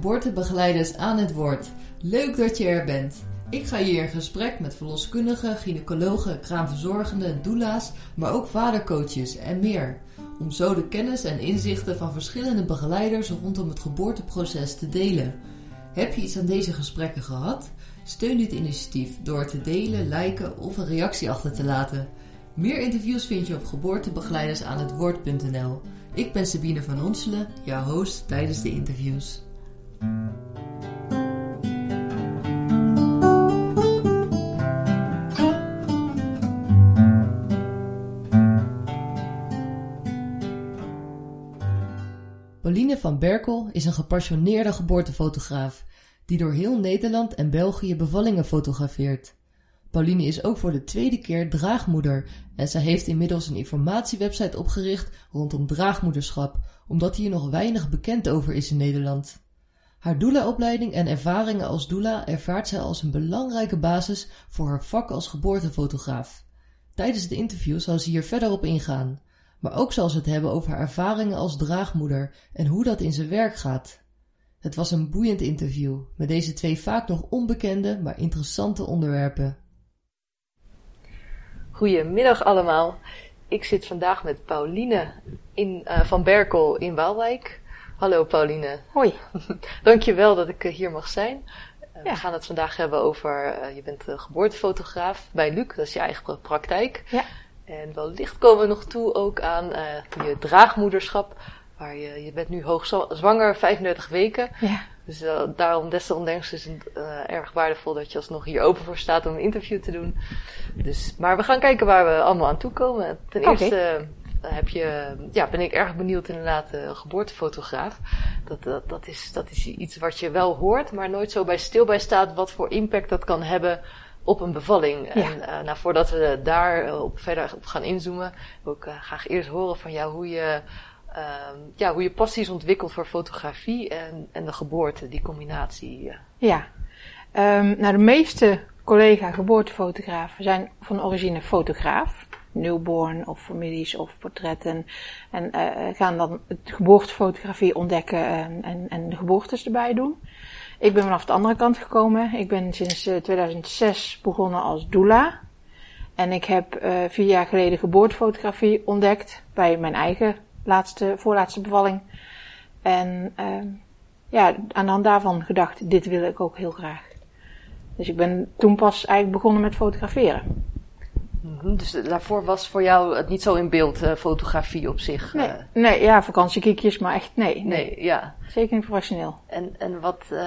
Geboortebegeleiders aan het Woord. Leuk dat je er bent. Ik ga hier in gesprek met verloskundigen, gynaecologen, kraamverzorgenden, doula's, maar ook vadercoaches en meer. Om zo de kennis en inzichten van verschillende begeleiders rondom het geboorteproces te delen. Heb je iets aan deze gesprekken gehad? Steun dit initiatief door te delen, liken of een reactie achter te laten. Meer interviews vind je op geboortebegeleidersaanhetwoord.nl. Ik ben Sabine van Onselen, jouw host tijdens de interviews. Pauline van Berkel is een gepassioneerde geboortefotograaf die door heel Nederland en België bevallingen fotografeert. Pauline is ook voor de tweede keer draagmoeder en zij heeft inmiddels een informatiewebsite opgericht rondom draagmoederschap, omdat hier nog weinig bekend over is in Nederland. Haar doula-opleiding en ervaringen als doula ervaart zij als een belangrijke basis voor haar vak als geboortefotograaf. Tijdens het interview zal ze hier verder op ingaan, maar ook zal ze het hebben over haar ervaringen als draagmoeder en hoe dat in zijn werk gaat. Het was een boeiend interview met deze twee vaak nog onbekende, maar interessante onderwerpen. Goedemiddag allemaal. Ik zit vandaag met Pauline in, uh, van Berkel in Waalwijk. Hallo Pauline. Hoi. Dankjewel dat ik hier mag zijn. Ja. We gaan het vandaag hebben over, uh, je bent geboortefotograaf bij Luc, dat is je eigen praktijk. Ja. En wellicht komen we nog toe ook aan je draagmoederschap, waar je, je bent nu hoogzwanger, 35 weken. Ja. Dus uh, daarom desondanks is het erg waardevol dat je alsnog hier open voor staat om een interview te doen. Dus, maar we gaan kijken waar we allemaal aan toe komen. Ten eerste heb je, ja, ben ik erg benieuwd inderdaad, geboortefotograaf. Dat, dat, dat, is, dat is iets wat je wel hoort, maar nooit zo bij stil bij staat wat voor impact dat kan hebben op een bevalling. Ja. En nou, voordat we daar op verder op gaan inzoomen, wil ik graag eerst horen van jou hoe je uh, ja, hoe je passie is ontwikkeld voor fotografie en, en de geboorte, die combinatie. Ja, um, nou de meeste collega geboortefotografen zijn van origine fotograaf. Newborn of families of portretten. En uh, gaan dan het geboortefotografie ontdekken en, en, en de geboortes erbij doen. Ik ben vanaf de andere kant gekomen. Ik ben sinds 2006 begonnen als doula. En ik heb uh, vier jaar geleden geboortefotografie ontdekt bij mijn eigen laatste, voorlaatste bevalling. En uh, ja, aan de hand daarvan gedacht, dit wil ik ook heel graag. Dus ik ben toen pas eigenlijk begonnen met fotograferen. -hmm. Dus daarvoor was voor jou het niet zo in beeld, uh, fotografie op zich? Nee, uh... nee ja, vakantiekiekjes, maar echt nee, nee. Nee, ja. Zeker niet professioneel. En, en wat, uh,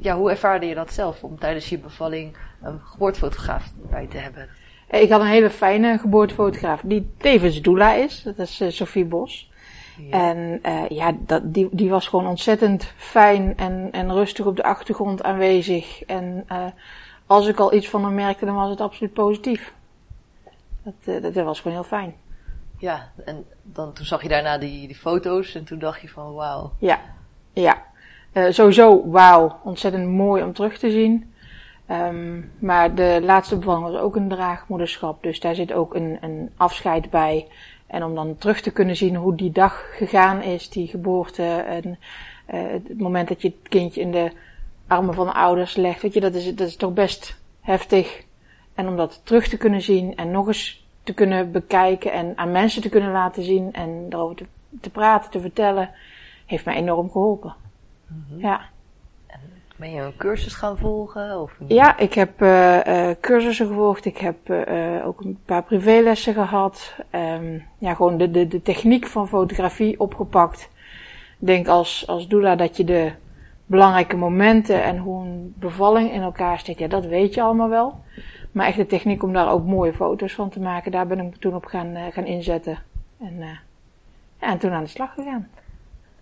ja, hoe ervaarde je dat zelf om tijdens je bevalling een geboortefotograaf bij te hebben? Ik had een hele fijne geboortefotograaf die tevens doula is. Dat is Sophie Bos. Ja. En ja, dat, die, die was gewoon ontzettend fijn en, en rustig op de achtergrond aanwezig. En als ik al iets van hem merkte, dan was het absoluut positief. Dat, dat, dat was gewoon heel fijn. Ja, en dan, toen zag je daarna die, die foto's en toen dacht je van wauw. Ja, ja. sowieso wauw. Ontzettend mooi om terug te zien. Um, maar de laatste bevalling was ook een draagmoederschap, dus daar zit ook een, een afscheid bij. En om dan terug te kunnen zien hoe die dag gegaan is, die geboorte, en uh, het moment dat je het kindje in de armen van de ouders legt, weet je, dat is, dat is toch best heftig. En om dat terug te kunnen zien en nog eens te kunnen bekijken en aan mensen te kunnen laten zien en erover te, te praten, te vertellen, heeft mij enorm geholpen. Mm -hmm. Ja. Ben je een cursus gaan volgen? Of ja, ik heb uh, uh, cursussen gevolgd. Ik heb uh, ook een paar privélessen gehad. Um, ja, gewoon de, de, de techniek van fotografie opgepakt. Ik denk als, als doula dat je de belangrijke momenten en hoe een bevalling in elkaar steekt, ja, dat weet je allemaal wel. Maar echt de techniek om daar ook mooie foto's van te maken, daar ben ik toen op gaan, gaan inzetten. En, ja, en toen aan de slag gegaan.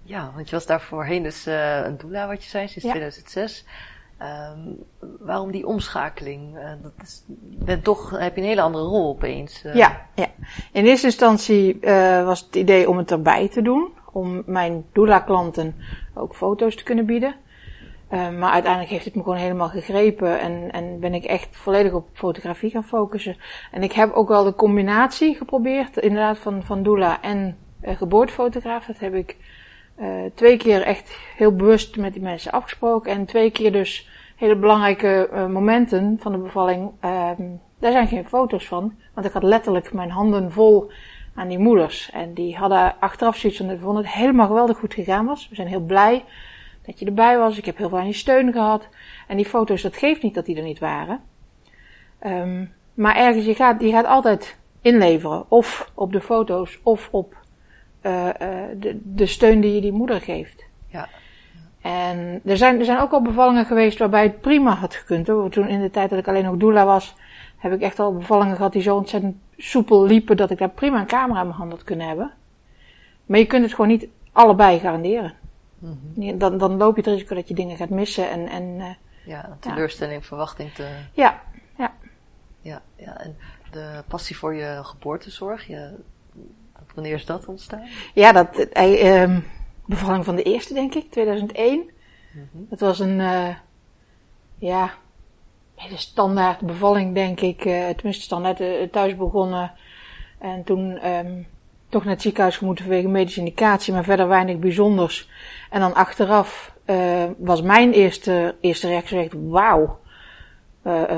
Ja, want je was daar voorheen dus uh, een doula, wat je zei, sinds ja. 2006. Um, waarom die omschakeling? Uh, dat is, ben toch, heb je een hele andere rol opeens. Uh. Ja, ja, in eerste instantie was het idee om het erbij te doen. Om mijn doula-klanten ook foto's te kunnen bieden. Maar uiteindelijk heeft het me gewoon helemaal gegrepen. En, en ben ik echt volledig op fotografie gaan focussen. En ik heb ook wel de combinatie geprobeerd, inderdaad, van, van doula en geboortefotograaf. Dat heb ik twee keer echt heel bewust met die mensen afgesproken. En twee keer dus hele belangrijke momenten van de bevalling. Ehm, daar zijn geen foto's van. Want ik had letterlijk mijn handen vol aan die moeders. En die hadden achteraf zoiets van, vonden het helemaal geweldig goed gegaan was. We zijn heel blij dat je erbij was. Ik heb heel veel aan je steun gehad. En die foto's, dat geeft niet dat die er niet waren. Um, maar ergens, je gaat, je gaat altijd inleveren. Of op de foto's, of op uh, uh, de, de steun die je die moeder geeft. Ja. En er zijn, er zijn ook al bevallingen geweest waarbij het prima had gekund. Hoor. Toen in de tijd dat ik alleen nog doula was, heb ik echt al bevallingen gehad die zo ontzettend soepel liepen dat ik daar prima een camera in mijn hand had kunnen hebben. Maar je kunt het gewoon niet allebei garanderen. Mm-hmm. Dan, dan loop je het risico dat je dingen gaat missen en. en uh, ja, teleurstelling, ja. verwachting te. Ja, ja. Ja, ja, en de passie voor je geboortezorg, je, wanneer is dat ontstaan? Ja, dat, um, bevalling van de eerste, denk ik, 2001. Mm-hmm. Dat was een, uh, ja, hele standaard bevalling, denk ik. Uh, tenminste, standaard uh, thuis begonnen. En toen um, toch naar het ziekenhuis gemoeten vanwege medische indicatie, maar verder weinig bijzonders. En dan achteraf uh, was mijn eerste, eerste reactie echt, wauw.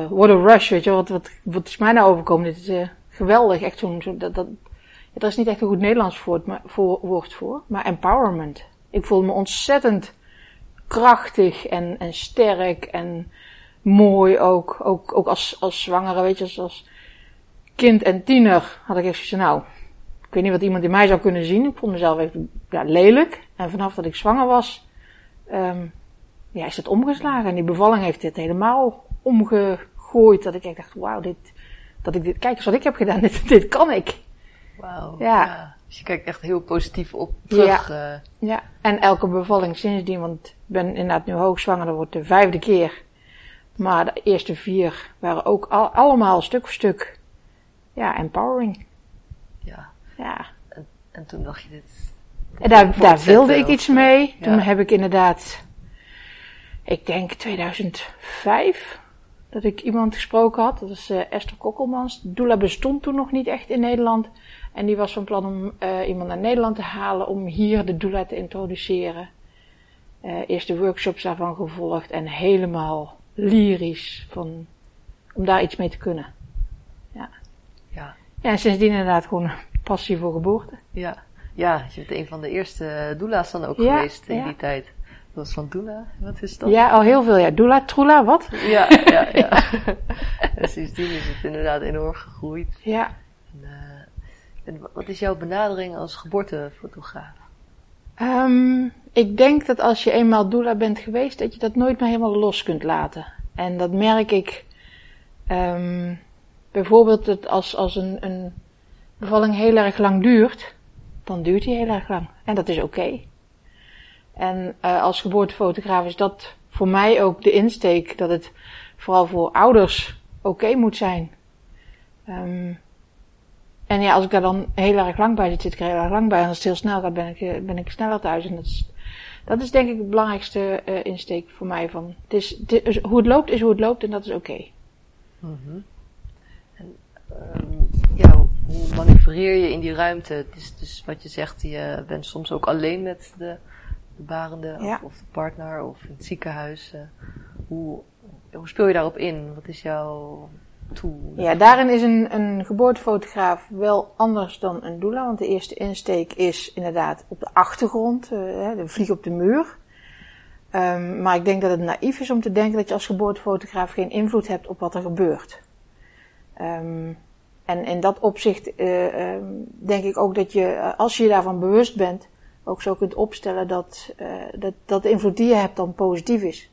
what a rush, weet je wat, wat, wat is mij nou overkomen? Dit is geweldig, echt zo'n, zo, dat, dat, er is niet echt een goed Nederlands woord, maar, voor, woord voor, maar empowerment. Ik voelde me ontzettend krachtig en, en sterk en mooi ook. Ook, ook als, als zwangere, weet je, als, als kind en tiener had ik echt zoiets nou, ik weet niet wat iemand in mij zou kunnen zien. Ik vond mezelf echt ja, lelijk. En vanaf dat ik zwanger was, um, ja, is het omgeslagen. En die bevalling heeft dit helemaal omgegooid. Dat ik echt dacht, wauw, dit, dat ik dit, kijk eens wat ik heb gedaan, dit, dit kan ik. Wauw. Ja. ja. Dus je kijkt echt heel positief op terug. Ja. Uh. ja. En elke bevalling sindsdien, want ik ben inderdaad nu hoogzwanger, dat wordt de vijfde keer. Maar de eerste vier waren ook al, allemaal stuk voor stuk, ja, empowering. Ja. En, en toen dacht je dit. En daar, daar wilde ik iets mee. Toen heb ik inderdaad, ik denk 2005, dat ik iemand gesproken had. Dat is uh, Esther Kokkelmans. Doula bestond toen nog niet echt in Nederland. En die was van plan om uh, iemand naar Nederland te halen om hier de doula te introduceren. Uh, eerst de workshops daarvan gevolgd en helemaal lyrisch van, om daar iets mee te kunnen. Ja. Ja. Ja, en sindsdien inderdaad gewoon passie voor geboorte. Ja. Ja, je bent een van de eerste doula's dan ook ja, geweest in ja. die tijd. Dat was van doula, wat is dat? Ja, al heel veel, ja. Doula, troela, wat? Ja, ja, ja. en sindsdien is het inderdaad enorm gegroeid. Ja. En, uh, en wat is jouw benadering als geboortefotograaf? Um, ik denk dat als je eenmaal doula bent geweest, dat je dat nooit meer helemaal los kunt laten. En dat merk ik um, bijvoorbeeld dat als, als een, een bevalling heel erg lang duurt, dan duurt die heel erg lang. En dat is oké. En uh, als geboortefotograaf is dat voor mij ook de insteek dat het vooral voor ouders oké moet zijn. Um, en ja, als ik daar dan heel erg lang bij zit, zit ik er heel erg lang bij. En als het heel snel gaat, ben ik, ben ik sneller thuis. En dat is, dat is denk ik het belangrijkste uh, insteek voor mij. Van, het is, hoe het loopt is hoe het loopt en dat is oké. Um, ja, hoe manoeuvreer je in die ruimte? Het is dus wat je zegt, je bent soms ook alleen met de, de barende ja. of, of, de partner of in het ziekenhuis. Uh, hoe, hoe speel je daarop in? Wat is jouw tool? Ja, daarin is een, een geboortefotograaf wel anders dan een doula. Want de eerste insteek is inderdaad op de achtergrond, uh, de vlieg op de muur. Um, maar ik denk dat het naïef is om te denken dat je als geboortefotograaf geen invloed hebt op wat er gebeurt. Um, en in dat opzicht uh, denk ik ook dat je, als je je daarvan bewust bent, ook zo kunt opstellen dat, uh, dat, dat de invloed die je hebt dan positief is.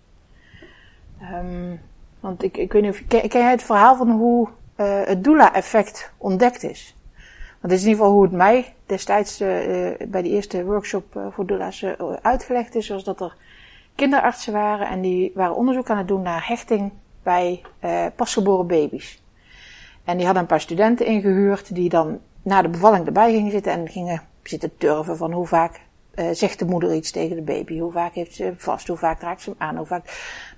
Um, want ik, ik weet niet of, ken, ken jij het verhaal van hoe uh, het doula-effect ontdekt is? Want dit is in ieder geval hoe het mij destijds bij de eerste workshop voor doula's uitgelegd is. Was dat er kinderartsen waren en die waren onderzoek aan het doen naar hechting bij pasgeboren baby's. En die hadden een paar studenten ingehuurd die dan na de bevalling erbij gingen zitten en gingen zitten turven van hoe vaak uh, zegt de moeder iets tegen de baby. Hoe vaak heeft ze vast, hoe vaak raakt ze hem aan, hoe vaak...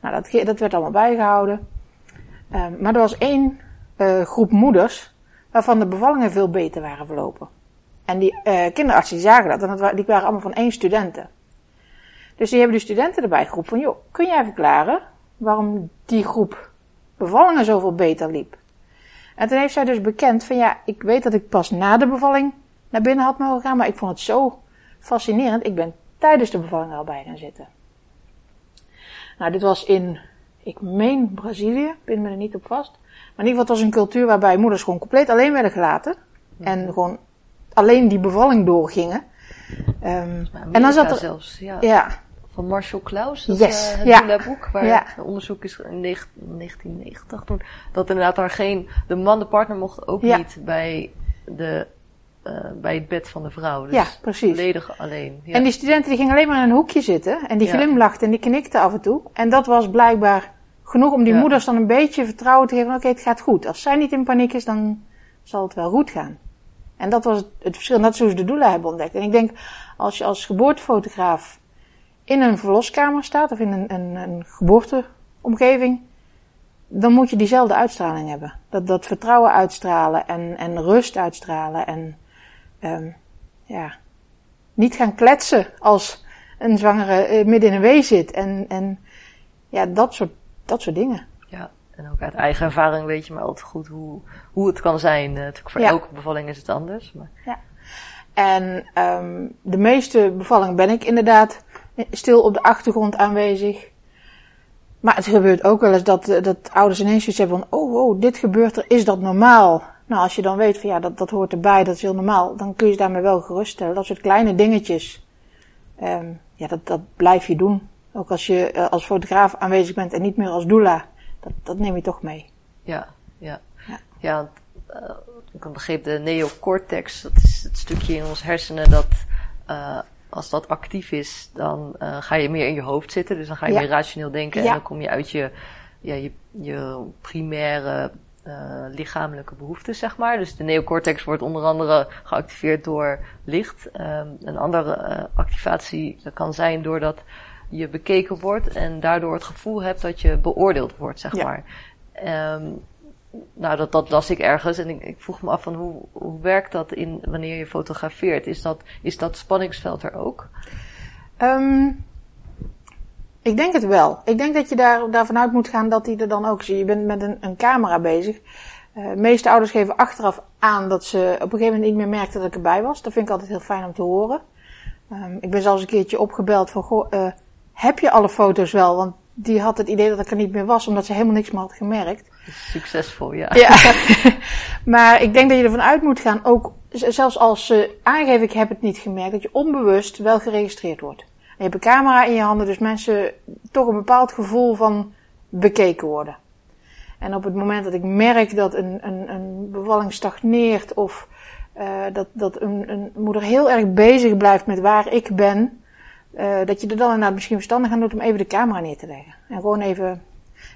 Nou, dat, dat werd allemaal bijgehouden. Um, maar er was één uh, groep moeders waarvan de bevallingen veel beter waren verlopen. En die uh, kinderartsen zagen dat en dat, die waren allemaal van één studenten. Dus die hebben de studenten erbij geroepen van, joh, kun jij verklaren waarom die groep bevallingen zoveel beter liep? En toen heeft zij dus bekend van, ja, ik weet dat ik pas na de bevalling naar binnen had mogen gaan, maar ik vond het zo fascinerend. Ik ben tijdens de bevalling erbij gaan zitten. Nou, dit was in, ik meen Brazilië, pin me er niet op vast. Maar in ieder geval, het was een cultuur waarbij moeders gewoon compleet alleen werden gelaten. En gewoon alleen die bevalling doorgingen. Um, en dan zat er zelfs, ja. ja. Van Marshall Klaus, dat yes. uh, het ja. boek, waar ja. het onderzoek is in 1990 toen, dat inderdaad daar geen, de man, de partner mocht ook Ja. niet bij de, uh, bij het bed van de vrouw. Dus Ja, precies. volledig alleen. Ja. En die studenten die gingen alleen maar in een hoekje zitten. En die glimlachten en die knikten af en toe. En dat was blijkbaar genoeg om die moeders dan een beetje vertrouwen te geven. van, Oké, het gaat goed. Als zij niet in paniek is, dan zal het wel goed gaan. En dat was het, het verschil. En dat is hoe ze de doula hebben ontdekt. En ik denk, als je als geboortefotograaf in een verloskamer staat, of in een, een, een geboorteomgeving, dan moet je diezelfde uitstraling hebben. Dat, dat vertrouwen uitstralen en, en rust uitstralen. En um, ja, niet gaan kletsen als een zwangere uh, midden in een wee zit. En, en ja, dat soort, dat soort dingen. Ja, en ook uit eigen ervaring weet je maar altijd goed hoe, hoe het kan zijn. Natuurlijk voor Ja. elke bevalling is het anders. Maar En um, de meeste bevallingen ben ik inderdaad stil op de achtergrond aanwezig. Maar het gebeurt ook wel eens dat, eh, dat ouders ineens zoiets hebben van, oh, oh, dit gebeurt er, is dat normaal? Nou, als je dan weet van ja, dat, dat hoort erbij, dat is heel normaal, dan kun je daarmee wel geruststellen. Dat soort kleine dingetjes, um, ja, dat, dat blijf je doen. Ook als je uh, als fotograaf aanwezig bent en niet meer als doula, dat, dat neem je toch mee. Ja, ja. Ja. ja uh, ik begreep de neocortex, dat is het stukje in ons hersenen dat uh, als dat actief is, dan uh, ga je meer in je hoofd zitten. Dus dan ga je Ja. meer rationeel denken Ja. en dan kom je uit je, ja, je, je primaire uh, lichamelijke behoeften, zeg maar. Dus de neocortex wordt onder andere geactiveerd door licht. Um, een andere uh, activatie kan zijn doordat je bekeken wordt en daardoor het gevoel hebt dat je beoordeeld wordt, zeg Ja. maar. Um, nou, dat, dat las ik ergens en ik, ik vroeg me af van hoe, hoe werkt dat in wanneer je fotografeert? Is dat, is dat spanningsveld er ook? Um, ik denk het wel. Ik denk dat je daar, daarvan uit moet gaan dat die er dan ook zie. Je bent met een, een camera bezig. De meeste ouders geven achteraf aan dat ze op een gegeven moment niet meer merkten dat ik erbij was. Dat vind ik altijd heel fijn om te horen. Um, ik ben zelfs een keertje opgebeld van, uh, heb je alle foto's wel? Want die had het idee dat ik er niet meer was, omdat ze helemaal niks meer had gemerkt. Succesvol, ja. Ja. maar ik denk dat je ervan uit moet gaan, ook zelfs als ze aangeven ik heb het niet gemerkt, dat je onbewust wel geregistreerd wordt. En je hebt een camera in je handen, dus mensen toch een bepaald gevoel van bekeken worden. En op het moment dat ik merk dat een, een, een bevalling stagneert of uh, dat, dat een, een moeder heel erg bezig blijft met waar ik ben, uh, dat je er dan inderdaad misschien verstandig aan doet om even de camera neer te leggen. En gewoon even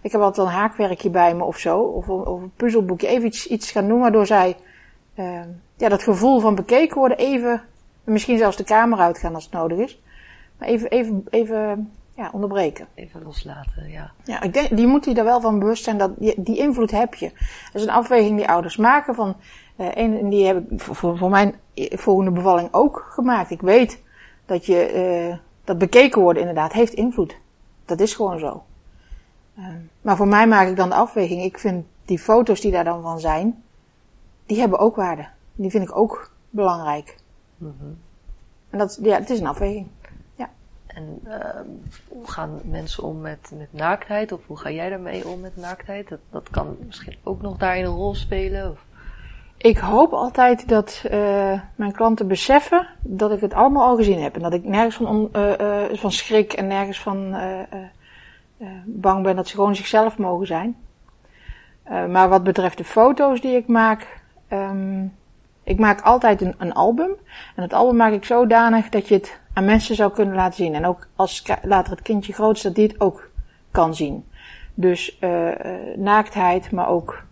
ik heb altijd een haakwerkje bij me of zo, of, of een puzzelboekje, even iets, iets gaan doen waardoor zij uh, ja, dat gevoel van bekeken worden even, misschien zelfs de kamer uitgaan als het nodig is, maar even, even, even ja, onderbreken. Even loslaten, ja. Ja, ik denk, die moet je er wel van bewust zijn dat die, die invloed heb je. Dat is een afweging die ouders maken van, uh, en die heb ik voor, voor mijn volgende bevalling ook gemaakt. Ik weet dat je, uh, dat bekeken worden inderdaad heeft invloed. Dat is gewoon zo. Uh, maar voor mij maak ik dan de afweging. Ik vind die foto's die daar dan van zijn, die hebben ook waarde. Die vind ik ook belangrijk. Mm-hmm. En dat, ja, het is een afweging. Ja. En uh, hoe gaan mensen om met, met naaktheid? Of hoe ga jij daarmee om met naaktheid? Dat, dat kan misschien ook nog daarin een rol spelen? Of? Ik hoop altijd dat uh, mijn klanten beseffen dat ik het allemaal al gezien heb. En dat ik nergens van, uh, van schrik en nergens van bang ben dat ze gewoon zichzelf mogen zijn. Uh, maar wat betreft de foto's die ik maak, um, ik maak altijd een, een, album. En het album maak ik zodanig dat je het aan mensen zou kunnen laten zien. En ook als later het kindje groot is, dat die het ook kan zien. Dus uh, naaktheid, maar ook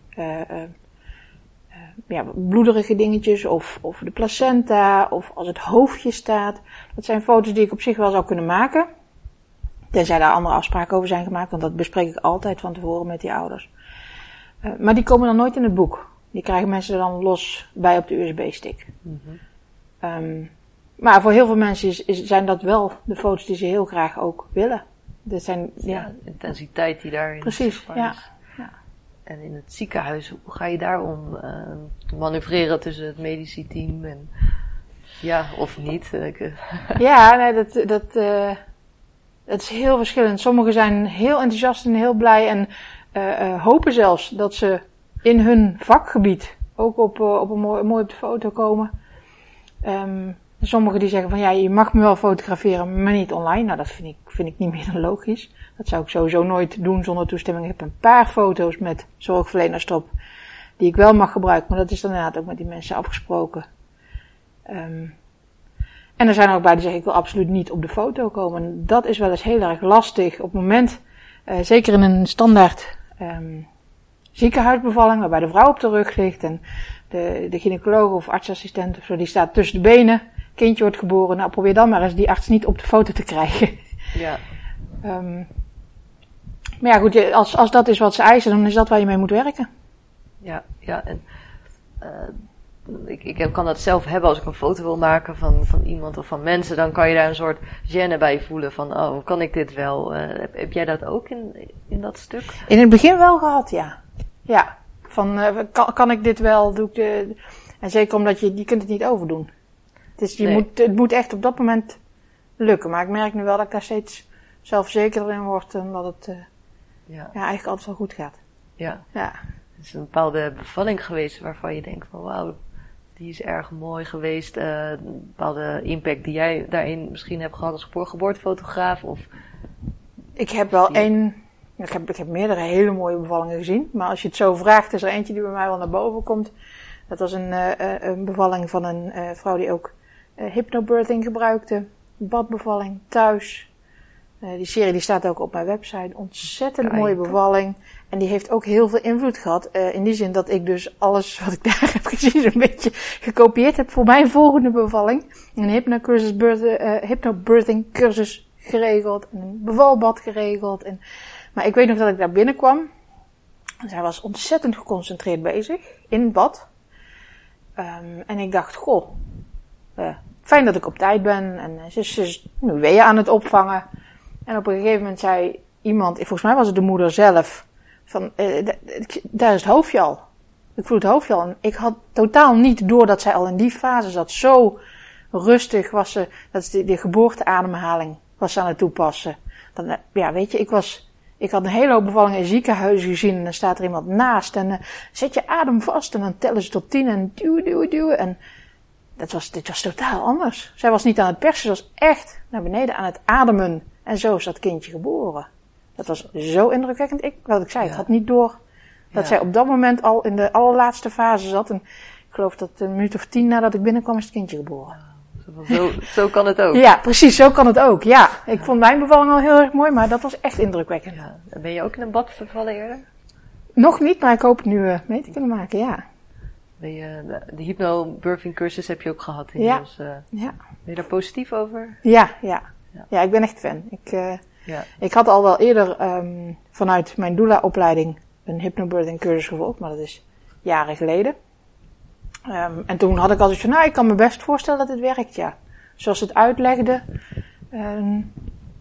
ja, bloederige dingetjes of, of de placenta of als het hoofdje staat. Dat zijn foto's die ik op zich wel zou kunnen maken. Tenzij daar andere afspraken over zijn gemaakt, want dat bespreek ik altijd van tevoren met die ouders. Uh, maar die komen dan nooit in het boek. Die krijgen mensen er dan los bij op de USB-stick. Mm-hmm. Um, maar voor heel veel mensen is, is- zijn dat wel de foto's die ze heel graag ook willen. Dat zijn, ja, Ja, de intensiteit die daarin Precies, ja, is. ja. En in het ziekenhuis, hoe ga je daarom eh te manoeuvreren tussen het medische team en ja, of niet? Eh, eh, Ja, nee, dat, dat, eh, dat is heel verschillend. Sommigen zijn heel enthousiast en heel blij en eh, hopen zelfs dat ze in hun vakgebied ook op, eh, op een mooi, mooi op de foto komen. Ehm, sommigen die zeggen van ja, je mag me wel fotograferen, maar niet online. Nou, dat vind ik, vind ik niet meer dan logisch. Dat zou ik sowieso nooit doen zonder toestemming. Ik heb een paar foto's met zorgverleners erop die ik wel mag gebruiken, maar dat is dan inderdaad ook met die mensen afgesproken. Ehm, en er zijn er ook bij die zeggen, ik wil absoluut niet op de foto komen. En dat is wel eens heel erg lastig. Op het moment, eh, zeker in een standaard ehm, ziekenhuisbevalling, waarbij de vrouw op de rug ligt en de, de gynaecoloog of artsassistent of zo, die staat tussen de benen. Kindje wordt geboren. Nou, probeer dan maar eens die arts niet op de foto te krijgen. ja, Ehm, maar ja, goed, als, als dat is wat ze eisen, dan is dat waar je mee moet werken. ja, ja. En, eh, ik, kan dat zelf hebben als ik een foto wil maken van, van iemand of van mensen. Dan kan je daar een soort gêne bij voelen van, oh, kan ik dit wel? Eh, heb, heb jij dat ook in, in dat stuk? In het begin wel gehad, ja. Ja. Van, eh, kan, kan ik dit wel? Doe ik de... En zeker omdat je, je kunt het niet overdoen. Het, is, je Nee. moet, het moet echt op dat moment lukken. Maar ik merk nu wel dat ik daar steeds zelfzekerder in word. En dat het eh, Ja, ja, eigenlijk altijd wel goed gaat. ja. Ja. Het is een bepaalde bevalling geweest waarvan je denkt van wauw, die is erg mooi geweest. eh, een bepaalde impact die jij daarin misschien hebt gehad als gebo- geboortefotograaf. Of, Ik heb wel één... Ik heb, ik heb meerdere hele mooie bevallingen gezien. Maar als je het zo vraagt, is er eentje die bij mij wel naar boven komt. Dat was een, eh, eh, een bevalling van een eh, vrouw die ook eh, hypnobirthing gebruikte. Badbevalling, thuis. Eh, die serie die staat ook op mijn website. Ontzettend Kijk. mooie bevalling. En die heeft ook heel veel invloed gehad. eh, in die zin dat ik dus alles wat ik daar heb gezien zo'n beetje gekopieerd heb voor mijn volgende bevalling. Een hypnocursus birth, eh, hypnobirthing cursus geregeld. En een bevalbad geregeld. En, maar ik weet nog dat ik daar binnenkwam. En zij was ontzettend geconcentreerd bezig. In het bad. Ehm, en ik dacht, goh. fijn dat ik op tijd ben. En ze is, nu weeën aan het opvangen. En op een gegeven moment zei iemand, volgens mij was het de moeder zelf, van, eh, daar is het hoofdje al. Ik voel het hoofdje al. En ik had totaal niet door dat zij al in die fase zat. Zo rustig was ze, dat is de, de geboorteademhaling was aan het toepassen. Dan, eh, ja, weet je, ik was, ik had een hele hoop bevallingen in ziekenhuizen gezien en dan staat er iemand naast en eh, zet je adem vast en dan tellen ze tot tien en duwen, duwen, duwen. En dat was, dit was totaal anders. Zij was niet aan het persen, ze was echt naar beneden aan het ademen. En zo is dat kindje geboren. Dat was zo indrukwekkend. Ik, wat ik zei, ik Ja. had niet door dat Ja. zij op dat moment al in de allerlaatste fase zat. En ik geloof dat een minuut of tien nadat ik binnenkwam is het kindje geboren. zo, zo, kan het ook. Ja, precies, zo kan het ook. Ja, ik vond mijn bevalling al heel erg mooi, maar dat was echt indrukwekkend. Ja. En Ben je ook in een bad vervallen eerder? Nog niet, maar ik hoop het nu eh, mee te kunnen maken, ja. Ben je, de, de hypnobirthing cursus heb je ook gehad inmiddels. eh. Ja, ben je daar positief over? ja, ja. Ja. Ja, ik ben echt fan. Ik, eh, Ja. ik had al wel eerder ehm, vanuit mijn doula-opleiding een hypnobirthing cursus gevolgd, maar dat is jaren geleden. Ehm, en toen had ik al zoiets van, nou, ik kan me best voorstellen dat het werkt, ja. Zoals het uitlegde. ehm,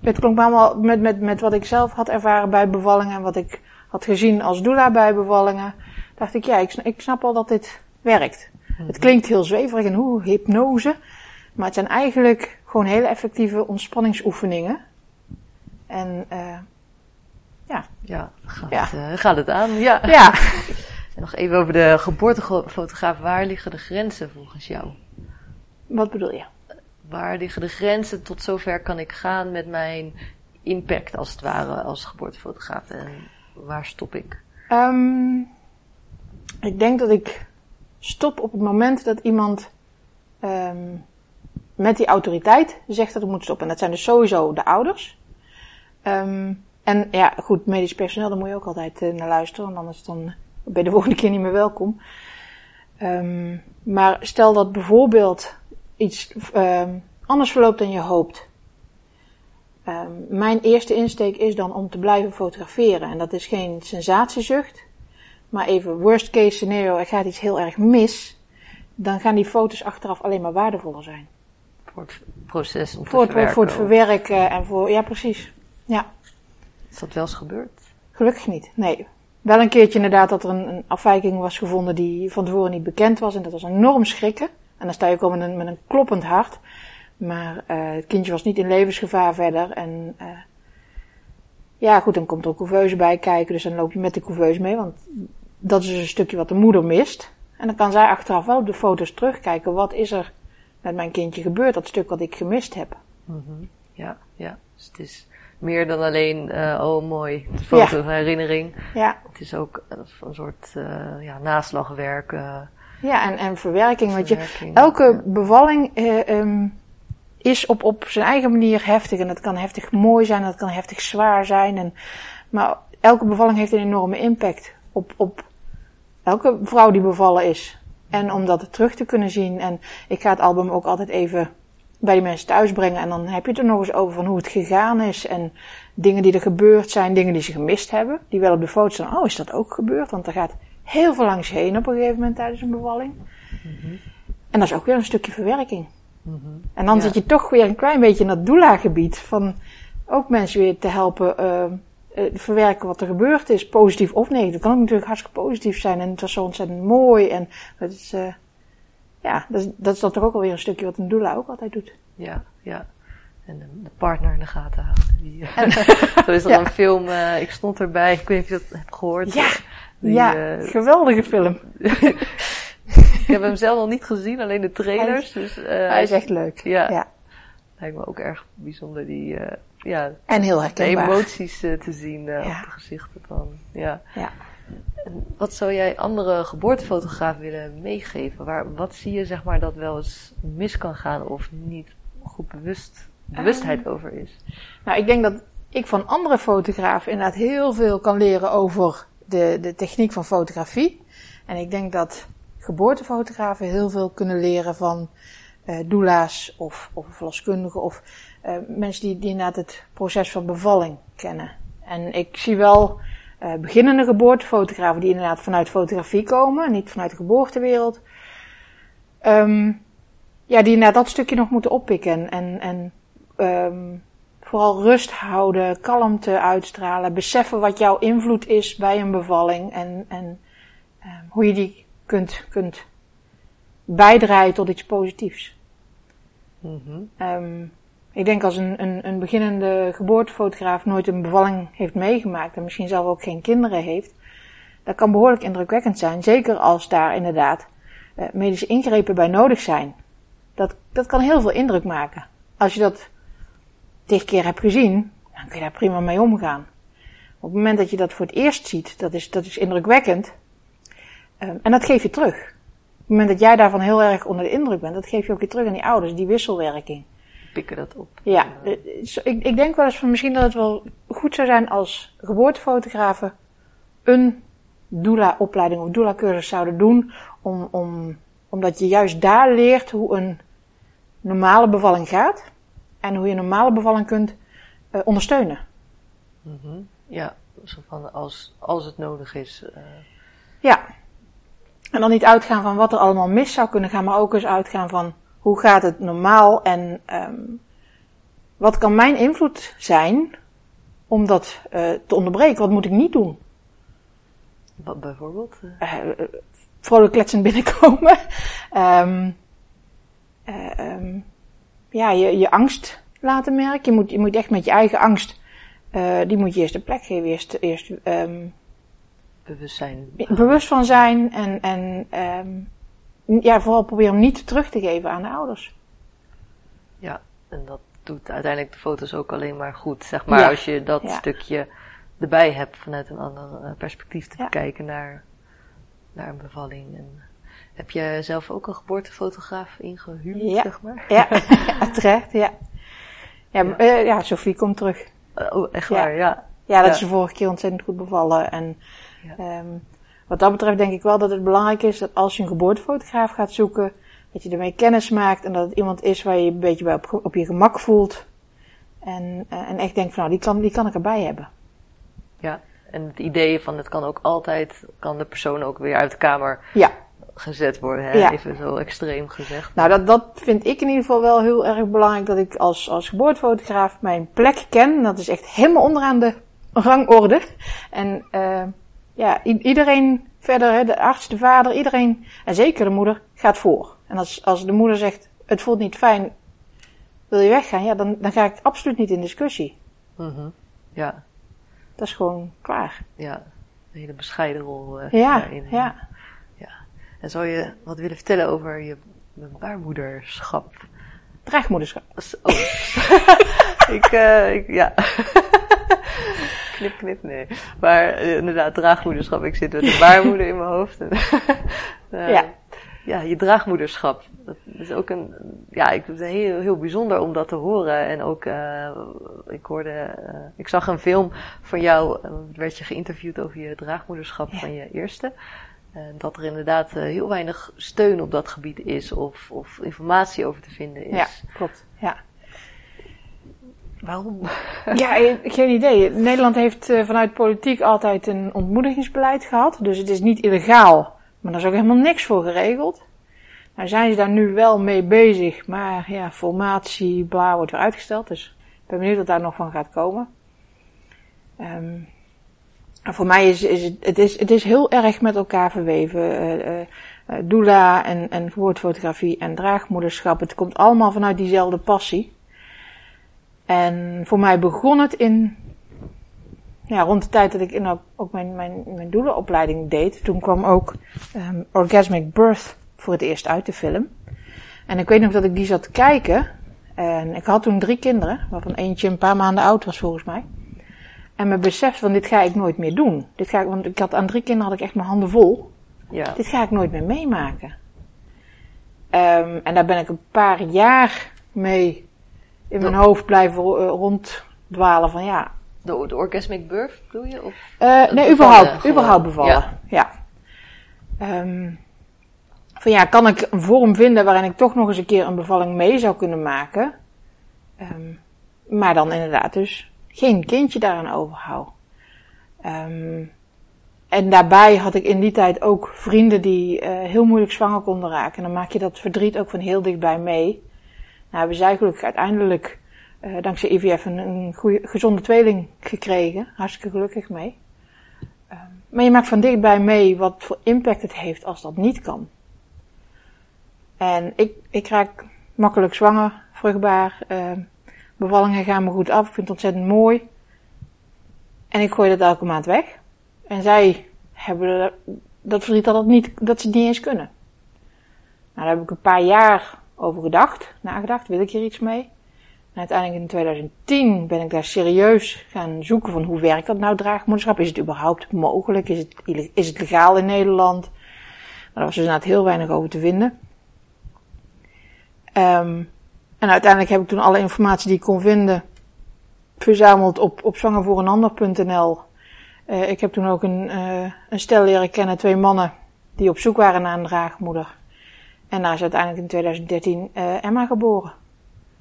het klonk allemaal met, met, met wat ik zelf had ervaren bij bevallingen en wat ik had gezien als doula bij bevallingen. Dacht ik, ja, ik, ik snap al dat dit werkt. Het klinkt heel zweverig en hoe, hypnose. Maar het zijn eigenlijk gewoon hele effectieve ontspanningsoefeningen. En eh, Ja, gaat, Ja. Het, eh, gaat het aan. Ja. ja, En nog even over de geboortefotograaf. Waar liggen de grenzen volgens jou? wat bedoel je? Waar liggen de grenzen? Tot zover kan ik gaan met mijn impact als het ware als geboortefotograaf? En waar stop ik? Ehm, ik denk dat ik stop op het moment dat iemand ehm, met die autoriteit zegt dat het moet stoppen. En dat zijn dus sowieso de ouders. Ehm, en ja, goed, medisch personeel, daar moet je ook altijd eh, naar luisteren, want anders dan ben je de volgende keer niet meer welkom. Ehm, maar stel dat bijvoorbeeld iets ehm, anders verloopt dan je hoopt. Mijn eerste insteek is dan om te blijven fotograferen. En dat is geen sensatiezucht. Maar even worst case scenario, er gaat iets heel erg mis. Dan gaan die foto's achteraf alleen maar waardevoller zijn. Voor het proces om te Voor het, verwerken. voor het verwerken en voor, ja precies. Ja, Is dat wel eens gebeurd? gelukkig niet. Nee. Wel een keertje inderdaad dat er een, een afwijking was gevonden die van tevoren niet bekend was. En dat was enorm schrikken. En dan sta je ook al met een, met een kloppend hart. Maar eh, het kindje was niet in levensgevaar verder. En eh, ja, goed, dan komt er een couveuse bij kijken. Dus dan loop je met de couveuse mee. Want dat is dus een stukje wat de moeder mist. En dan kan zij achteraf wel op de foto's terugkijken. Wat is er met mijn kindje gebeurd? Dat stuk wat ik gemist heb. Mhm. Ja, ja. Dus het is meer dan alleen, eh, oh mooi, de foto Ja. van herinnering. Ja, Het is ook een, een soort eh, ja, naslagwerk. eh, ja en, en verwerking. Want je. Elke Ja. bevalling eh, ehm, is op, op zijn eigen manier heftig. En dat kan heftig mooi zijn, dat kan heftig zwaar zijn. En, maar elke bevalling heeft een enorme impact op, op elke vrouw die bevallen is. En om dat terug te kunnen zien. En ik ga het album ook altijd even bij die mensen thuis brengen. En dan heb je het er nog eens over van hoe het gegaan is. En dingen die er gebeurd zijn, dingen die ze gemist hebben. Die wel op de foto staan. Oh, is dat ook gebeurd? Want er gaat heel veel langs je heen op een gegeven moment tijdens een bevalling. En dat is ook weer een stukje verwerking. En dan Ja. zit je toch weer een klein beetje in dat doula-gebied van ook mensen weer te helpen eh, eh, verwerken wat er gebeurd is, positief of negatief. Het kan natuurlijk hartstikke positief zijn en het was zo ontzettend mooi. En het is, eh, ja, dat is, dat is dan toch ook alweer een stukje wat een doula ook altijd doet. Ja, ja. En de, de partner in de gaten houden. Die, zo is er Ja. een film, eh, ik stond erbij, ik weet niet of je dat hebt gehoord. Ja, Die, ja, geweldige film. ik heb hem zelf nog niet gezien, alleen de trailers. Dus, eh, Hij is echt leuk. Ja. ja. lijkt me ook erg bijzonder, die, ja, En heel de herkenbaar. emoties eh, te zien eh, Ja. op de gezichten van, ja. Ja. En wat zou jij andere geboortefotografen willen meegeven? Waar, wat zie je, zeg maar, dat wel eens mis kan gaan of niet goed bewust, bewustheid over is? Nou, ik denk dat ik van andere fotografen inderdaad heel veel kan leren over de, de techniek van fotografie. En ik denk dat geboortefotografen heel veel kunnen leren van eh doula's of, of verloskundigen of eh, mensen die, die inderdaad het proces van bevalling kennen. En ik zie wel eh, beginnende geboortefotografen die inderdaad vanuit fotografie komen, niet vanuit de geboortewereld. Ehm, ja, die inderdaad dat stukje nog moeten oppikken en, en ehm, vooral rust houden, kalmte uitstralen, beseffen wat jouw invloed is bij een bevalling en, en ehm, hoe je die kunt, kunt bijdragen tot iets positiefs. Mhm. Ik denk als een, een, een beginnende geboortefotograaf nooit een bevalling heeft meegemaakt en misschien zelf ook geen kinderen heeft, dat kan behoorlijk indrukwekkend zijn. Zeker als daar inderdaad eh, medische ingrepen bij nodig zijn. Dat, dat kan heel veel indruk maken. Als je dat tig keer hebt gezien, dan kun je daar prima mee omgaan. Op het moment dat je dat voor het eerst ziet, dat is, dat is indrukwekkend. Ehm, en dat geef je terug. Op het moment dat jij daarvan heel erg onder de indruk bent, dat geef je ook weer terug aan die ouders, die wisselwerking. Pikken dat op. Ja, eh, ik, ik denk wel eens van misschien dat het wel goed zou zijn als geboortefotografen een doula-opleiding of doula-cursus zouden doen, om, om, omdat je juist daar leert hoe een normale bevalling gaat en hoe je een normale bevalling kunt eh, ondersteunen. Mhm. Ja, zo van als, als het nodig is. eh, Ja. En dan niet uitgaan van wat er allemaal mis zou kunnen gaan, maar ook eens uitgaan van hoe gaat het normaal en ehm, wat kan mijn invloed zijn om dat eh, te onderbreken? Wat moet ik niet doen? wat bijvoorbeeld. eh, vrolijk kletsend binnenkomen. Eh, ehm, ja, je, je angst laten merken. Je moet, je moet echt met je eigen angst, die moet je eerst een plek geven. Eerst, eerst ehm, bewustzijn. bewust van zijn en, en ja, vooral proberen hem niet terug te geven aan de ouders. Ja, en dat doet uiteindelijk de foto's ook alleen maar goed. Zeg maar Ja. als je dat Ja. stukje erbij hebt vanuit een ander eh, perspectief te Ja. bekijken naar, naar een bevalling. En heb je zelf ook een geboortefotograaf ingehuurd, Ja. zeg maar? Ja, terecht, ja. Ja, Ja. ja. ja, Sophie komt terug. Eh, oh, echt waar, ja. Ja, dat is de vorige keer ontzettend goed bevallen. En Ja. Wat dat betreft denk ik wel dat het belangrijk is dat als je een geboortefotograaf gaat zoeken, dat je ermee kennis maakt en dat het iemand is waar je een beetje bij op, op je gemak voelt. En, eh, en echt denkt van nou, die kan, die kan ik erbij hebben. ja. En het idee van het kan ook altijd, kan de persoon ook weer uit de kamer Ja, gezet worden, hè? Ja. even zo extreem gezegd. Nou, dat, dat vind ik in ieder geval wel heel erg belangrijk. Dat ik als, als geboortefotograaf mijn plek ken. Dat is echt helemaal onderaan de rangorde. En eh, ja, iedereen verder, hè, de arts, de vader, iedereen, en zeker de moeder, gaat voor. En als, als de moeder zegt, het voelt niet fijn, wil je weggaan? Ja, dan, dan ga ik absoluut niet in discussie. Mhm. Ja, Dat is gewoon klaar. ja, een hele bescheiden rol eh, Ja, daarin. ja. En zou je wat willen vertellen over je baarmoederschap? Draagmoederschap. Oh. ik, eh, ik, ja. knip, knip, nee. Maar eh, inderdaad, draagmoederschap. Ik zit met een baarmoeder in mijn hoofd. En, eh, Ja. Ja, je draagmoederschap. Dat is ook een, ja, ik vind het heel, heel bijzonder om dat te horen. En ook, eh, ik hoorde, ik zag een film van jou, werd je geïnterviewd over je draagmoederschap Ja. van je eerste. En dat er inderdaad heel weinig steun op dat gebied is of, of informatie over te vinden is. Ja, klopt. Ja. Waarom? Ja, geen idee. Nederland heeft eh, vanuit politiek altijd een ontmoedigingsbeleid gehad. Dus het is niet illegaal, maar er is ook helemaal niks voor geregeld. Nou zijn ze daar nu wel mee bezig, maar ja, formatie, bla, wordt weer uitgesteld. Dus ik ben benieuwd wat daar nog van gaat komen. Ehm, voor mij is, is het, is het is heel erg met elkaar verweven. eh, doula en, en en draagmoederschap. Het komt allemaal vanuit diezelfde passie. En voor mij begon het in, ja, rond de tijd dat ik in, ook, mijn, mijn, mijn doelenopleiding deed. Toen kwam ook ehm, Orgasmic Birth voor het eerst uit de film. En ik weet nog dat ik die zat te kijken. En ik had toen drie kinderen, waarvan eentje een paar maanden oud was volgens mij. En me besefte van dit ga ik nooit meer doen. Dit ga ik, want ik had aan drie kinderen had ik echt mijn handen vol. Ja. Dit ga ik nooit meer meemaken. Ehm, en daar ben ik een paar jaar mee in mijn hoofd blijven eh, ronddwalen van ja. De, de orgasmic birth bedoel je? Of? Eh, nee, überhaupt, gewoon. überhaupt bevallen. Ja. Ja. Ehm, van ja, kan ik een vorm vinden waarin ik toch nog eens een keer een bevalling mee zou kunnen maken? Ehm, maar dan inderdaad dus geen kindje daaraan overhoud. Ehm, en daarbij had ik in die tijd ook vrienden die eh, heel moeilijk zwanger konden raken. En dan maak je dat verdriet ook van heel dichtbij mee. Nou hebben zij gelukkig uiteindelijk, eh, dankzij IVF, een, een goede, gezonde tweeling gekregen. Hartstikke gelukkig mee. Ehm, maar je maakt van dichtbij mee wat voor impact het heeft als dat niet kan. En ik, ik raak makkelijk zwanger, vruchtbaar. ehm, bevallingen gaan me goed af. Ik vind het ontzettend mooi. En ik gooi dat elke maand weg. En zij hebben dat verdriet dat, het niet, dat ze het niet eens kunnen. Nou, daar heb ik een paar jaar over gedacht, nagedacht, wil ik hier iets mee? En uiteindelijk in 2010 ben ik daar serieus gaan zoeken van hoe werkt dat nou, draagmoederschap? Is het überhaupt mogelijk? Is het, is het legaal in Nederland? Nou, daar was dus inderdaad heel weinig over te vinden. Ehm, en uiteindelijk heb ik toen alle informatie die ik kon vinden verzameld op, op. Eh, ik heb toen ook een, eh, een stel leren kennen, twee mannen, die op zoek waren naar een draagmoeder. En daar is uiteindelijk in 2013 eh, Emma geboren.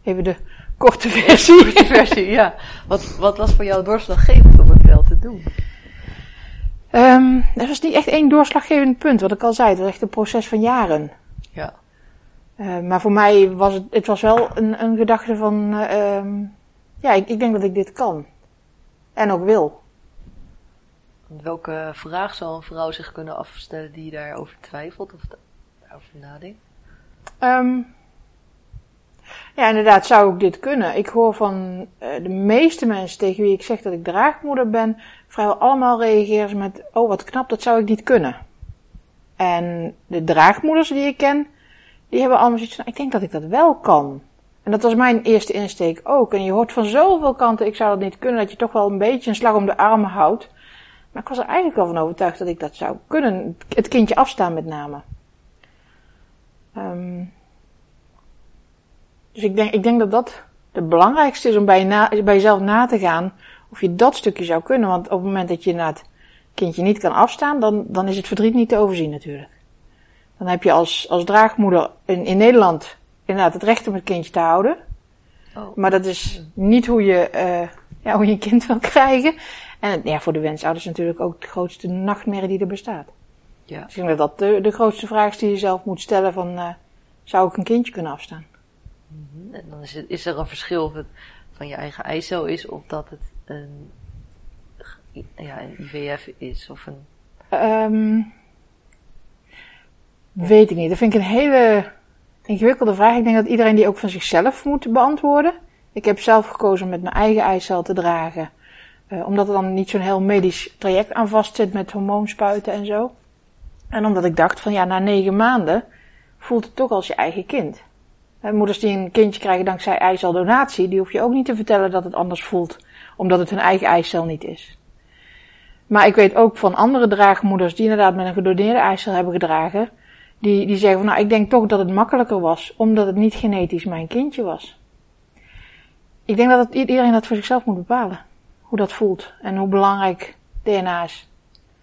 Even de korte versie. Die versie, ja. Wat, wat was voor jou doorslaggevend om het wel te doen? Ehm er was niet echt één doorslaggevend punt, wat ik al zei. Het was echt een proces van jaren. Ja. Eh, maar voor mij was het, het was wel een, een gedachte van, eh, ehm, ja, ik, ik denk dat ik dit kan. En ook wil. Welke vraag zou een vrouw zich kunnen afstellen die daarover twijfelt of nadenkt? Ehm ja, inderdaad, zou ik dit kunnen? Ik hoor van eh, de meeste mensen tegen wie ik zeg dat ik draagmoeder ben, vrijwel allemaal reageren ze met, oh wat knap, dat zou ik niet kunnen. En de draagmoeders die ik ken, die hebben allemaal zoiets van, ik denk dat ik dat wel kan. En dat was mijn eerste insteek ook. En je hoort van zoveel kanten, ik zou dat niet kunnen, dat je toch wel een beetje een slag om de armen houdt. Maar ik was er eigenlijk wel van overtuigd dat ik dat zou kunnen. Het kindje afstaan met name. Ehm dus ik denk, ik denk dat dat het belangrijkste is om bij, je na, bij jezelf na te gaan of je dat stukje zou kunnen. Want op het moment dat je het kindje niet kan afstaan, dan, dan is het verdriet niet te overzien natuurlijk. Dan heb je als, als draagmoeder in, in Nederland inderdaad het recht om het kindje te houden. Oh. Maar dat is niet hoe je, eh ja, hoe je een kind wil krijgen. En ja, voor de wensouders natuurlijk ook de grootste nachtmerrie die er bestaat. Ja. Dus ik denk dat dat de, de grootste vraag is die je zelf moet stellen van, uh, zou ik een kindje kunnen afstaan? Mm -hmm. En dan is, het, is er een verschil of het van je eigen eicel is of dat het een, ja, een IVF is of een... Um, weet ik niet. Dat vind ik een hele ingewikkelde vraag. Ik denk dat iedereen die ook van zichzelf moet beantwoorden. Ik heb zelf gekozen om met mijn eigen eicel te dragen. Uh, omdat er dan niet zo'n heel medisch traject aan vast zit met hormoonspuiten en zo. En omdat ik dacht van ja, na negen maanden voelt het toch als je eigen kind. Moeders die een kindje krijgen dankzij eiceldonatie, die hoef je ook niet te vertellen dat het anders voelt. Omdat het hun eigen eicel niet is. Maar ik weet ook van andere draagmoeders die inderdaad met een gedoneerde eicel hebben gedragen. Die, die zeggen van nou, ik denk toch dat het makkelijker was, omdat het niet genetisch mijn kindje was. Ik denk dat het, iedereen dat voor zichzelf moet bepalen. Hoe dat voelt en hoe belangrijk DNA is.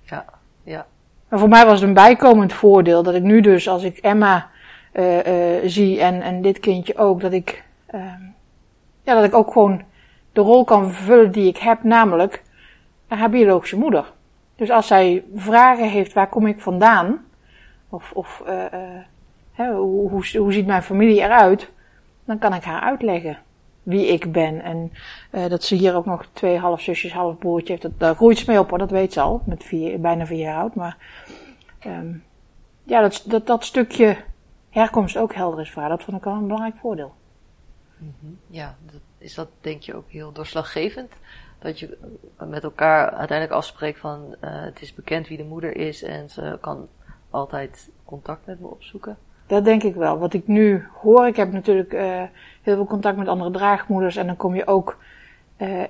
Ja, ja. Maar voor mij was het een bijkomend voordeel dat ik nu dus, als ik Emma uh, uh, zie en, en dit kindje ook, dat ik, uh, ja, dat ik ook gewoon de rol kan vervullen die ik heb, namelijk haar biologische moeder. Dus als zij vragen heeft, waar kom ik vandaan? Of, of uh, hè, hoe, hoe ziet mijn familie eruit? Dan kan ik haar uitleggen wie ik ben. En uh, dat ze hier ook nog twee halfzusjes, half broertje heeft. Dat, daar groeit ze mee op hoor, dat weet ze al. Met vier, bijna vier jaar oud. Maar um, ja, dat, dat, dat stukje herkomst ook helder is voor haar. Dat vond ik wel een belangrijk voordeel. Mm -hmm. Ja, dat, is dat denk je ook heel doorslaggevend? Dat je met elkaar uiteindelijk afspreekt van uh, het is bekend wie de moeder is en ze kan altijd contact met me opzoeken? Dat denk ik wel. Wat ik nu hoor, ik heb natuurlijk uh, heel veel contact met andere draagmoeders en dan kom je ook uh,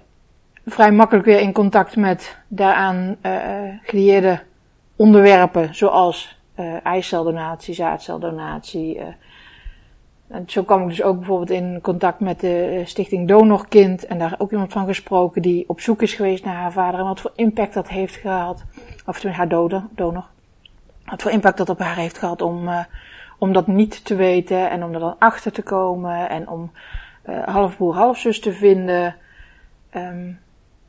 vrij makkelijk weer in contact met daaraan uh, gelieerde onderwerpen, zoals uh, eiceldonatie, zaadceldonatie. en zo kwam ik dus ook bijvoorbeeld in contact met de stichting Donorkind en daar ook iemand van gesproken die op zoek is geweest naar haar vader en wat voor impact dat heeft gehad, of haar dode, donor, wat voor impact dat op haar heeft gehad om om dat niet te weten en om er dan achter te komen en om uh, halfbroer, halfzus te vinden. Um,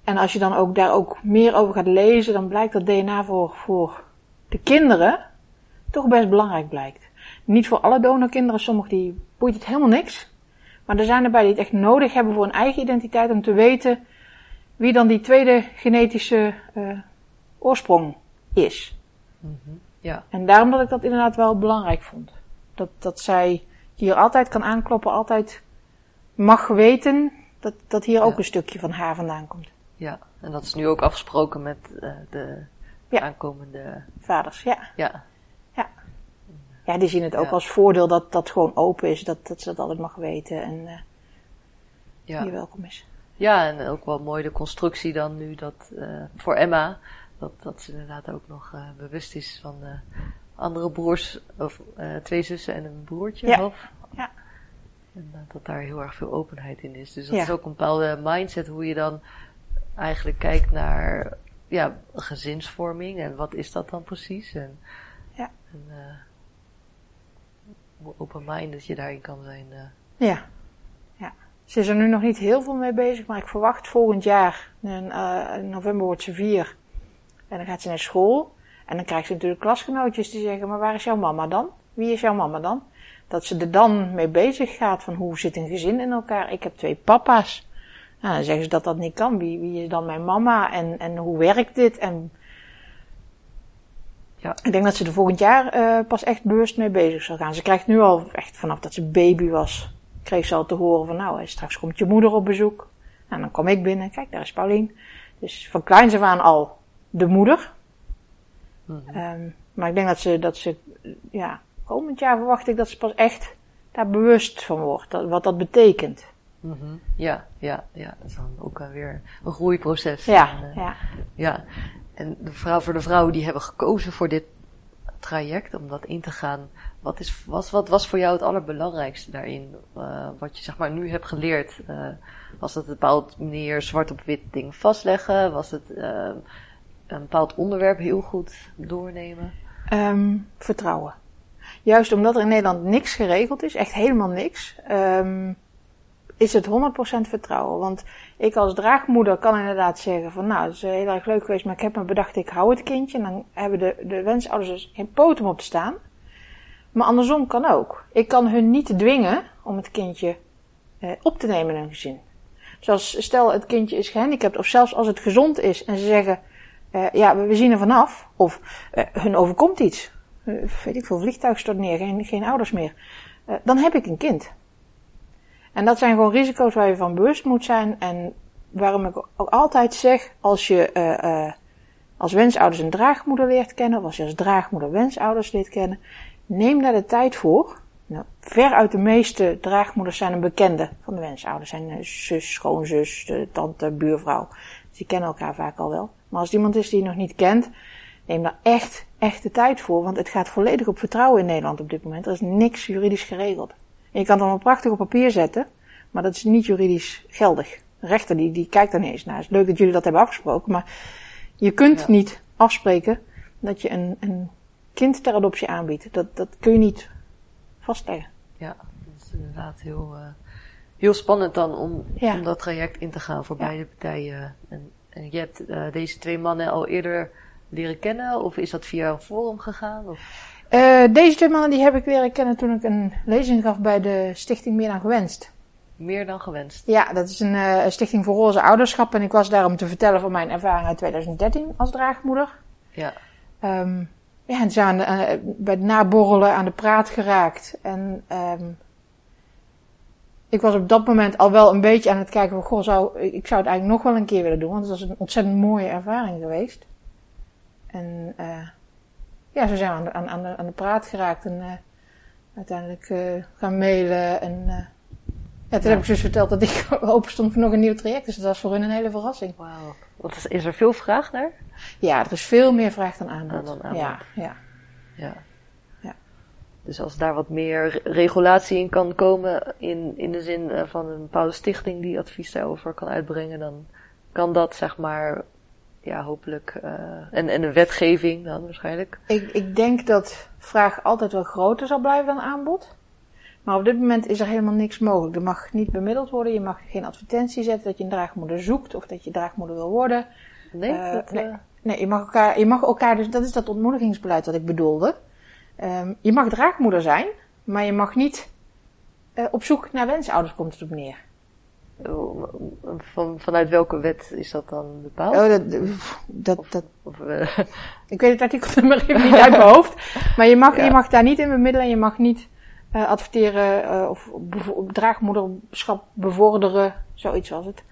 en als je dan ook daar ook meer over gaat lezen, dan blijkt dat DNA voor, voor de kinderen toch best belangrijk blijkt. Niet voor alle donorkinderen, sommigen die boeit het helemaal niks. Maar er zijn erbij die het echt nodig hebben voor een eigen identiteit om te weten wie dan die tweede genetische uh, oorsprong is. Mm -hmm. Ja. En daarom dat ik dat inderdaad wel belangrijk vond. Dat, dat zij hier altijd kan aankloppen, altijd mag weten dat, dat hier Ja. ook een stukje van haar vandaan komt. Ja, en dat is nu ook afgesproken met eh, de Ja. aankomende. Vaders, ja. Ja, Ja, die zien het ook Ja. als voordeel dat dat gewoon open is, dat, dat ze dat altijd mag weten en ja. hier welkom is. ja, en ook wel mooi de constructie dan nu dat eh, voor Emma, dat, dat ze inderdaad ook nog bewust is van andere broers, of eh, twee zussen en een broertje. Ja. half. Ja. En eh, dat daar heel erg veel openheid in is. Dus dat Ja. is ook een bepaalde mindset hoe je dan eigenlijk kijkt naar ja, gezinsvorming en wat is dat dan precies. En, Ja. en eh, hoe open-minded je daarin kan zijn. Ja. ja. Ze is er nu nog niet heel veel mee bezig, maar ik verwacht volgend jaar, in, in november wordt ze vier. En dan gaat ze naar school. En dan krijgt ze natuurlijk klasgenootjes die zeggen, maar waar is jouw mama dan? Wie is jouw mama dan? Dat ze er dan mee bezig gaat van hoe zit een gezin in elkaar? Ik heb twee papa's. Nou, dan zeggen ze dat dat niet kan. Wie, wie is dan mijn mama? En, en hoe werkt dit? En Ja. ik denk dat ze er volgend jaar eh, pas echt bewust mee bezig zal gaan. Ze krijgt nu al echt vanaf dat ze baby was, kreeg ze al te horen van nou, straks komt je moeder op bezoek. En dan kom ik binnen, kijk daar is Paulien. Dus van kleins af aan al de moeder. Mhm. Ehm, maar ik denk dat ze, dat ze, ja, komend jaar verwacht ik dat ze pas echt daar bewust van wordt. Dat, wat dat betekent. Mhm. Ja, ja, ja. Dat is dan ook weer een groeiproces. Ja, En, eh, ja. ja. En de vrouw, voor de vrouwen die hebben gekozen voor dit traject, om dat in te gaan, wat, is, was, wat was voor jou het allerbelangrijkste daarin? Eh, wat je zeg maar nu hebt geleerd? Eh, was het een bepaald manier zwart op wit ding vastleggen? Was het een bepaald onderwerp heel goed doornemen? Ehm, vertrouwen. Juist omdat er in Nederland niks geregeld is, echt helemaal niks, ehm, is het 100% vertrouwen. Want ik als draagmoeder kan inderdaad zeggen van nou, het is heel erg leuk geweest, maar ik heb me bedacht ik hou het kindje. En dan hebben de, de wensouders dus geen poot om op te staan. Maar andersom kan ook. Ik kan hun niet dwingen om het kindje eh, op te nemen in een gezin. Zoals stel het kindje is gehandicapt of zelfs als het gezond is en ze zeggen uh, ja, we zien er vanaf of uh, hun overkomt iets. Uh, weet ik veel, vliegtuig stort neer, geen, geen ouders meer. dan heb ik een kind. En dat zijn gewoon risico's waar je van bewust moet zijn. En waarom ik ook altijd zeg, als je als wensouders een draagmoeder leert kennen, of als je als draagmoeder wensouders leert kennen, neem daar de tijd voor. Nou, veruit de meeste draagmoeders zijn een bekende van de wensouders. Zijn zus, schoonzus, tante, buurvrouw. Dus die kennen elkaar vaak al wel. Maar als iemand is die je nog niet kent, neem daar echt, echt de tijd voor. Want het gaat volledig op vertrouwen in Nederland op dit moment. Er is niks juridisch geregeld. En je kan het allemaal prachtig op papier zetten, maar dat is niet juridisch geldig. De rechter die, die kijkt daar niet eens naar. Het is leuk dat jullie dat hebben afgesproken, maar je kunt niet afspreken dat je een, een kind ter adoptie aanbiedt. Dat, dat kun je niet vastleggen. Ja, dat is inderdaad heel, uh, heel spannend dan om, om dat traject in te gaan voor beide partijen. En, en je hebt uh, deze twee mannen al eerder leren kennen of is dat via een forum gegaan? Of? Uh, deze twee mannen die heb ik leren kennen toen ik een lezing gaf bij de stichting Meer dan Gewenst. Meer dan gewenst. Ja, dat is een uh, stichting voor roze ouderschap. En ik was daar om te vertellen van mijn ervaring uit 2013 als draagmoeder. Ja. Um, ja, en zijn uh, bij het naborrelen aan de praat geraakt. En um, ik was op dat moment al wel een beetje aan het kijken van, goh, zou, ik zou het eigenlijk nog wel een keer willen doen. Want het was een ontzettend mooie ervaring geweest. En uh, ja, zo zijn we aan de, aan, aan de, aan de praat geraakt. En uh, uiteindelijk uh, gaan mailen. En ja, toen ja. heb ik dus verteld dat ik open stond voor nog een nieuw traject. Dus dat was voor hun een hele verrassing. Wauw. Wat is, is er veel vraag naar? Ja, er is veel meer vraag dan aanbod. dan aanbod. Ja. ja. ja. Dus als daar wat meer regulatie in kan komen, in, in de zin van een bepaalde stichting die advies daarover kan uitbrengen, dan kan dat zeg maar, ja, hopelijk, uh, en, en een wetgeving dan waarschijnlijk. Ik, ik denk dat vraag altijd wel groter zal blijven dan aanbod. Maar op dit moment is er helemaal niks mogelijk. Er mag niet bemiddeld worden. Je mag geen advertentie zetten dat je een draagmoeder zoekt of dat je draagmoeder wil worden. Nee, uh, dat, nee, nee, je mag elkaar, je mag elkaar dus, dat is dat ontmoedigingsbeleid wat ik bedoelde. Um, je mag draagmoeder zijn, maar je mag niet uh, op zoek naar wensouders, komt het op neer. Van, vanuit welke wet is dat dan bepaald? Oh, dat, dat, of, dat, of, uh... ik weet het artikelnummer even niet uit mijn hoofd. Maar je mag, ja. je mag daar niet in bemiddelen en je mag niet uh, adverteren of draagmoederschap bevorderen, zoiets was het.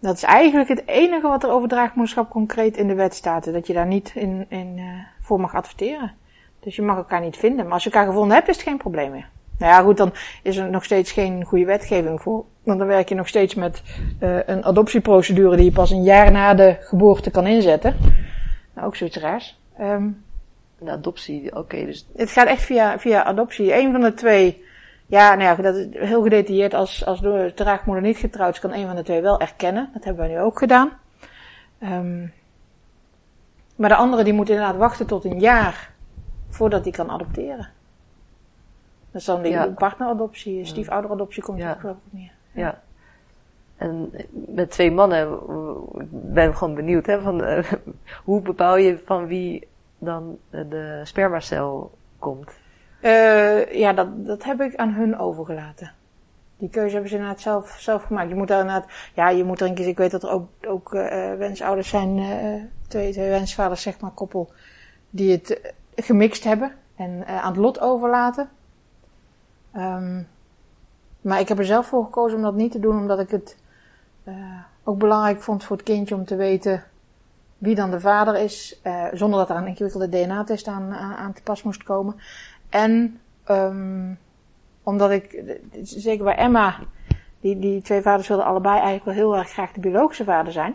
Dat is eigenlijk het enige wat er over draagmoederschap concreet in de wet staat. Dat je daar niet in, in voor mag adverteren. Dus je mag elkaar niet vinden. Maar als je elkaar gevonden hebt, is het geen probleem meer. Nou ja, goed, dan is er nog steeds geen goede wetgeving voor. Want dan werk je nog steeds met uh, een adoptieprocedure die je pas een jaar na de geboorte kan inzetten. Nou, ook zoiets raars. Um, een adoptie, oké. Okay, dus... Het gaat echt via, via adoptie. Een van de twee, ja, nou ja, dat is heel gedetailleerd. Als, als de draagmoeder niet getrouwd is, kan een van de twee wel erkennen. Dat hebben wij nu ook gedaan. Um, maar de andere die moet inderdaad wachten tot een jaar voordat hij kan adopteren. Dat is dan die ja. partneradoptie, stiefouderadoptie komt ja. geloof ik meer. Ja. En met twee mannen, ik ben gewoon benieuwd, hè, van, uh, hoe bepaal je van wie dan de spermacel komt? Uh, ja, dat, dat heb ik aan hun overgelaten. Die keuze hebben ze inderdaad zelf, zelf gemaakt. Je moet daar inderdaad, ja, je moet er een keer, ik weet dat er ook, ook uh, wensouders zijn, twee, twee wensvaders, zeg maar, koppel, die het gemixt hebben en aan het lot overlaten. Um, maar ik heb er zelf voor gekozen om dat niet te doen, omdat ik het ook belangrijk vond voor het kindje om te weten wie dan de vader is, uh, zonder dat er een ingewikkelde DNA-test aan, aan, aan, te pas moest komen. En um, omdat ik, zeker bij Emma, die, die twee vaders wilden allebei eigenlijk wel heel erg graag de biologische vader zijn.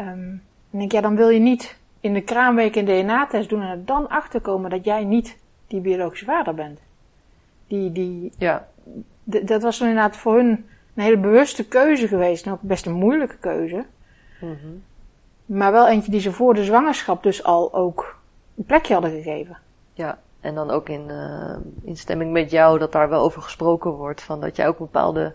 Um, denk ja, dan wil je niet in de kraamweek een DNA-test doen en er dan achterkomen dat jij niet die biologische vader bent. Die, die, ja. dat was dan inderdaad voor hun een hele bewuste keuze geweest en ook best een moeilijke keuze. Mm -hmm. Maar wel eentje die ze voor de zwangerschap dus al ook een plekje hadden gegeven. Ja, en dan ook in, uh, in stemming met jou dat daar wel over gesproken wordt. Van dat jij ook bepaalde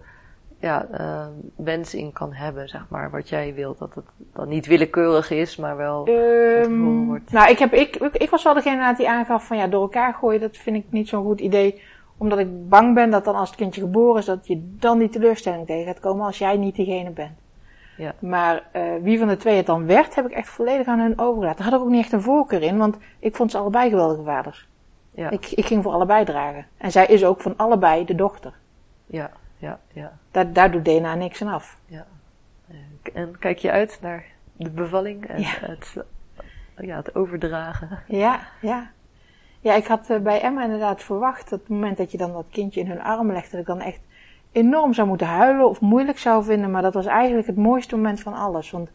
ja, uh, wens in kan hebben, zeg maar. Wat jij wilt. Dat het dan niet willekeurig is, maar wel um, wordt. Nou, ik, heb, ik, ik, ik, was wel degene die aangaf van ja, door elkaar gooien, dat vind ik niet zo'n goed idee. Omdat ik bang ben dat dan als het kindje geboren is, dat je dan die teleurstelling tegen gaat komen als jij niet diegene bent. Ja. Maar uh, wie van de twee het dan werd, heb ik echt volledig aan hun overgelaten. Daar had ik ook niet echt een voorkeur in, want ik vond ze allebei geweldige vaders. Ja. Ik, ik ging voor allebei dragen. En zij is ook van allebei de dochter. Ja, ja, ja. Daar, daar doet DNA niks aan af. Ja. En kijk je uit naar de bevalling en het, ja, het overdragen. Ja, ja. Ja, ik had uh, bij Emma inderdaad verwacht dat het moment dat je dan dat kindje in hun armen legt, dat ik dan echt enorm zou moeten huilen of moeilijk zou vinden. Maar dat was eigenlijk het mooiste moment van alles. Want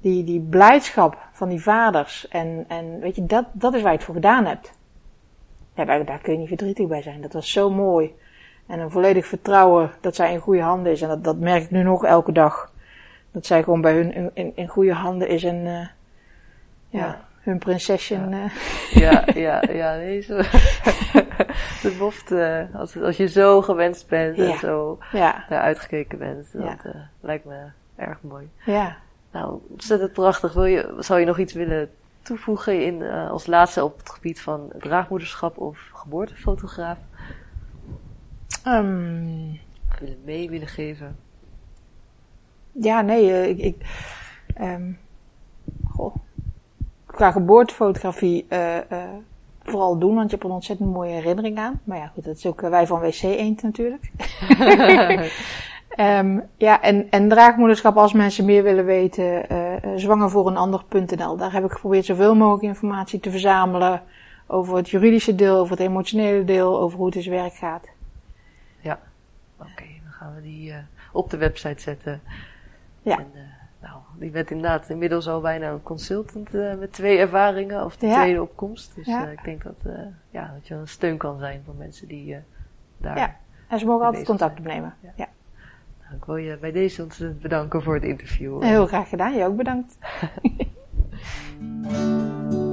die, die blijdschap van die vaders en, en weet je, dat, dat is waar je het voor gedaan hebt. Ja, daar, daar kun je niet verdrietig bij zijn. Dat was zo mooi. En een volledig vertrouwen dat zij in goede handen is. En dat, dat merk ik nu nog elke dag. Dat zij gewoon bij hun in, in, goede handen is en uh, ja, hun prinsesje. Ja, uh, ja, ja, ja, zo. de belofte, als, als je zo gewenst bent en zo ja. uitgekeken bent, dat uh, lijkt me erg mooi. Ja. Nou, ontzettend prachtig. Wil je, zou je nog iets willen toevoegen in, als laatste op het gebied van draagmoederschap of geboortefotograaf? Um, willen mee willen geven? Ja, nee, uh, ik, ik um, goh. qua geboortefotografie uh, vooral doen, want je hebt een ontzettend mooie herinnering aan. Maar ja, goed, dat is ook wij van WC Eend natuurlijk. um, ja, en, en draagmoederschap als mensen meer willen weten, uh, zwanger voor een ander.nl. Daar heb ik geprobeerd zoveel mogelijk informatie te verzamelen over het juridische deel, over het emotionele deel, over hoe het in zijn werk gaat. Oké, dan gaan we die uh, op de website zetten. Ja. En, uh, nou, die bent inderdaad inmiddels al bijna een consultant uh, met twee ervaringen of de ja. tweede opkomst. Dus ja. ik denk dat, ja, dat je een steun kan zijn voor mensen die daar. Ja, en ze mogen altijd contact opnemen. Ja. ja. Nou, ik wil je bij deze ontzettend bedanken voor het interview. Heel graag gedaan, je ook bedankt.